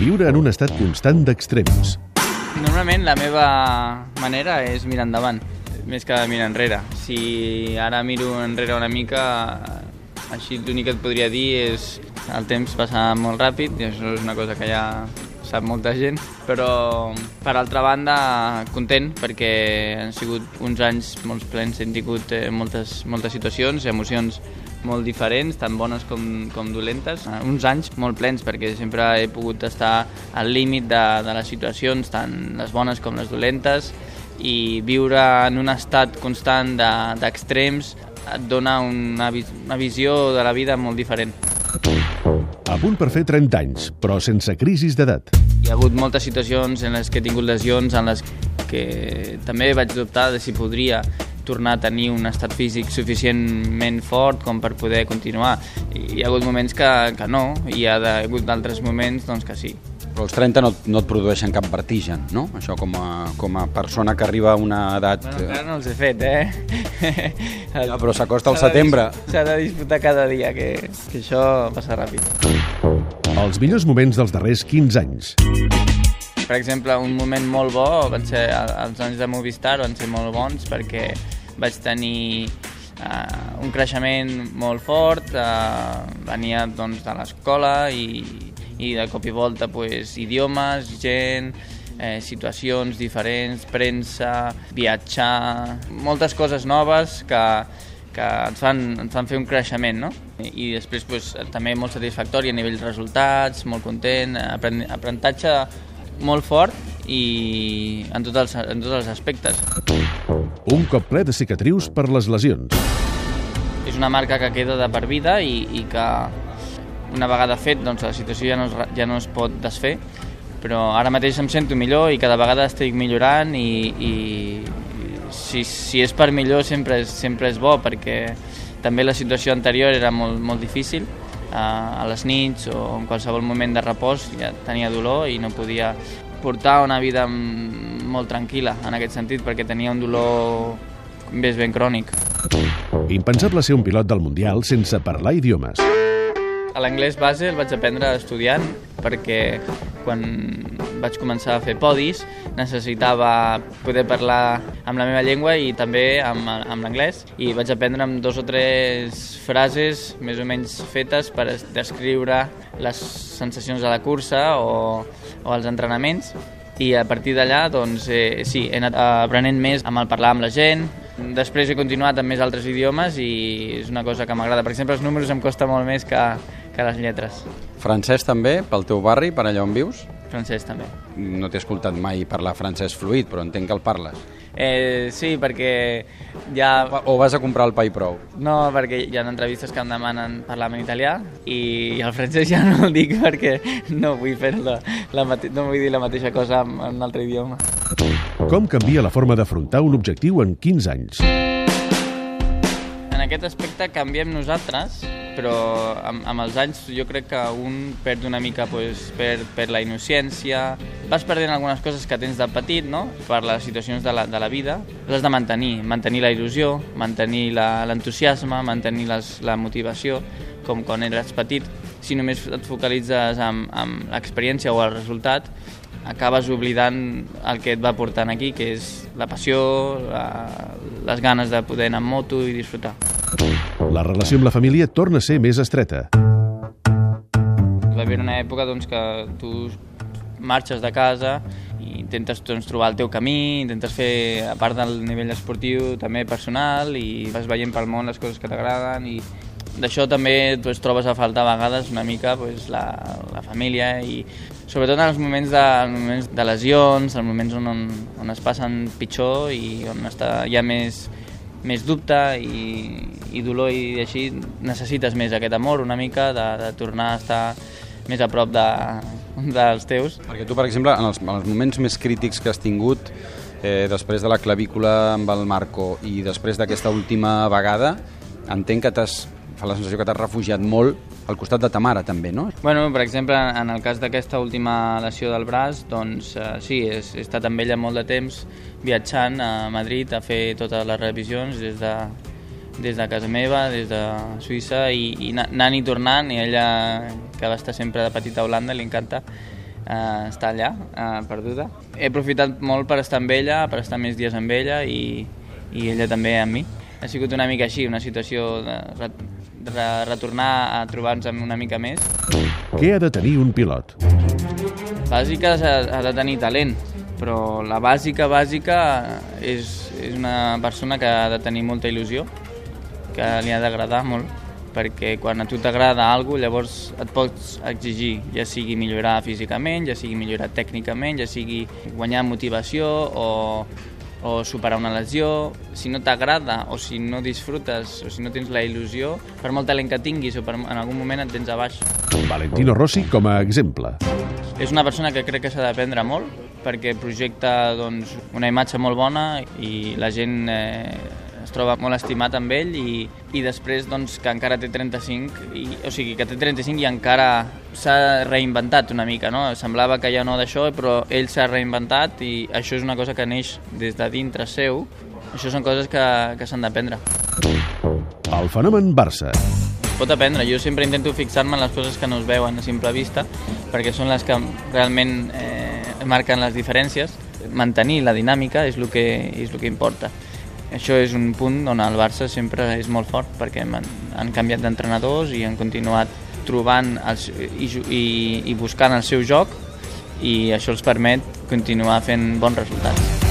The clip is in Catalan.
viure en un estat constant d'extrems. Normalment la meva manera és mirar endavant, més que mirar enrere. Si ara miro enrere una mica, així l'únic que et podria dir és el temps passa molt ràpid, i això és una cosa que ja sap molta gent, però per altra banda content perquè han sigut uns anys molt plens, hem tingut eh, moltes, moltes situacions, emocions molt diferents, tan bones com, com dolentes. Uns anys molt plens perquè sempre he pogut estar al límit de, de les situacions, tant les bones com les dolentes, i viure en un estat constant d'extrems de, et dona una, una visió de la vida molt diferent. A punt per fer 30 anys, però sense crisis d'edat. Hi ha hagut moltes situacions en les que he tingut lesions, en les que també vaig dubtar de si podria tornar a tenir un estat físic suficientment fort com per poder continuar. I hi ha hagut moments que, que no, i hi ha hagut d'altres moments doncs, que sí. Però els 30 no, no et produeixen cap vertigen, no? Això com a, com a persona que arriba a una edat... Bueno, encara no els he fet, eh? Ja, però s'acosta el setembre. S'ha de disputar cada dia, que, que això passa ràpid. Els millors moments dels darrers 15 anys. Per exemple, un moment molt bo van ser els anys de Movistar, van ser molt bons perquè vaig tenir uh, un creixement molt fort, uh, venia doncs, de l'escola i, i de cop i volta pues, idiomes, gent, eh, situacions diferents, premsa, viatjar, moltes coses noves que, que ens fan, ens fan fer un creixement, no? I després pues, també molt satisfactori a nivell resultats, molt content, aprenentatge molt fort i en tots els, en tots els aspectes. Un cop ple de cicatrius per les lesions. És una marca que queda de per vida i, i que una vegada fet doncs, la situació ja no, es, ja no es pot desfer, però ara mateix em sento millor i cada vegada estic millorant i, i si, si és per millor sempre és, sempre és bo perquè també la situació anterior era molt, molt difícil a les nits o en qualsevol moment de repòs ja tenia dolor i no podia portar una vida molt tranquil·la en aquest sentit perquè tenia un dolor més ben crònic. Impensable ser un pilot del Mundial sense parlar idiomes. L'anglès base el vaig aprendre estudiant perquè quan vaig començar a fer podis necessitava poder parlar amb la meva llengua i també amb, amb l'anglès i vaig aprendre amb dos o tres frases més o menys fetes per descriure les sensacions de la cursa o, o els entrenaments i a partir d'allà doncs, eh, sí, he anat aprenent més amb el parlar amb la gent, després he continuat amb més altres idiomes i és una cosa que m'agrada. Per exemple, els números em costa molt més que, que les lletres. Francès també, pel teu barri, per allà on vius? Francès també. No t'he escoltat mai parlar francès fluid, però entenc que el parles. Eh, sí, perquè ja... O vas a comprar el pa i prou? No, perquè hi ha entrevistes que em demanen parlar en italià i el francès ja no el dic perquè no vull fer la, la mate... no vull dir la mateixa cosa en, en un altre idioma. Com canvia la forma d'afrontar un objectiu en 15 anys? En aquest aspecte canviem nosaltres, però amb, amb els anys jo crec que un perd una mica pues, per, per la innocència, vas perdent algunes coses que tens de petit, no? per les situacions de la, de la vida, les de mantenir, mantenir la il·lusió, mantenir l'entusiasme, mantenir les, la motivació, com quan eres petit. Si només et focalitzes en, en l'experiència o el resultat, acabes oblidant el que et va portant aquí, que és la passió, la, les ganes de poder anar amb moto i disfrutar. La relació amb la família torna a ser més estreta. Va haver una època doncs, que tu marxes de casa i intentes doncs, trobar el teu camí, intentes fer, a part del nivell esportiu, també personal, i vas veient pel món les coses que t'agraden, i d'això també doncs, trobes a faltar a vegades una mica doncs, la, la família, i sobretot en els moments de, els moments de lesions, en moments on, on, on es passen pitjor i on està, hi ha més, més dubte i, i dolor i així necessites més aquest amor una mica de, de tornar a estar més a prop de, dels teus. Perquè tu, per exemple, en els, en els moments més crítics que has tingut, eh, després de la clavícula amb el Marco i després d'aquesta última vegada, entenc que t'has fa la sensació que t'has refugiat molt al costat de ta mare també, no? Bueno, per exemple, en el cas d'aquesta última lesió del braç, doncs eh, sí, he, estat amb ella molt de temps viatjant a Madrid a fer totes les revisions des de, des de casa meva, des de Suïssa, i, i anant i tornant, i ella, que va estar sempre de petita a Holanda, li encanta, eh, està allà, eh, perduda. He aprofitat molt per estar amb ella, per estar més dies amb ella i, i ella també amb mi. Ha sigut una mica així, una situació de, de retornar a trobar-nos una mica més. Què ha de tenir un pilot? Bàsica ha, ha de tenir talent, però la bàsica, bàsica és, és una persona que ha de tenir molta il·lusió, que li ha d'agradar molt, perquè quan a tu t'agrada alguna cosa, llavors et pots exigir, ja sigui millorar físicament, ja sigui millorar tècnicament, ja sigui guanyar motivació o, o superar una lesió. Si no t'agrada o si no disfrutes o si no tens la il·lusió, per molt talent que tinguis o per, en algun moment et tens a baix. Valentino Rossi com a exemple. És una persona que crec que s'ha d'aprendre molt perquè projecta doncs, una imatge molt bona i la gent eh, es troba molt estimat amb ell i, i després doncs, que encara té 35, i, o sigui, que té 35 i encara s'ha reinventat una mica, no? Semblava que ja no d'això, però ell s'ha reinventat i això és una cosa que neix des de dintre seu. Això són coses que, que s'han d'aprendre. El fenomen Barça. Pot aprendre. Jo sempre intento fixar-me en les coses que no es veuen a simple vista, perquè són les que realment eh, marquen les diferències. Mantenir la dinàmica és el que, és el que importa. Això és un punt on el Barça sempre és molt fort, perquè han, han canviat d'entrenadors i han continuat trobant els, i, i, i buscant el seu joc i això els permet continuar fent bons resultats.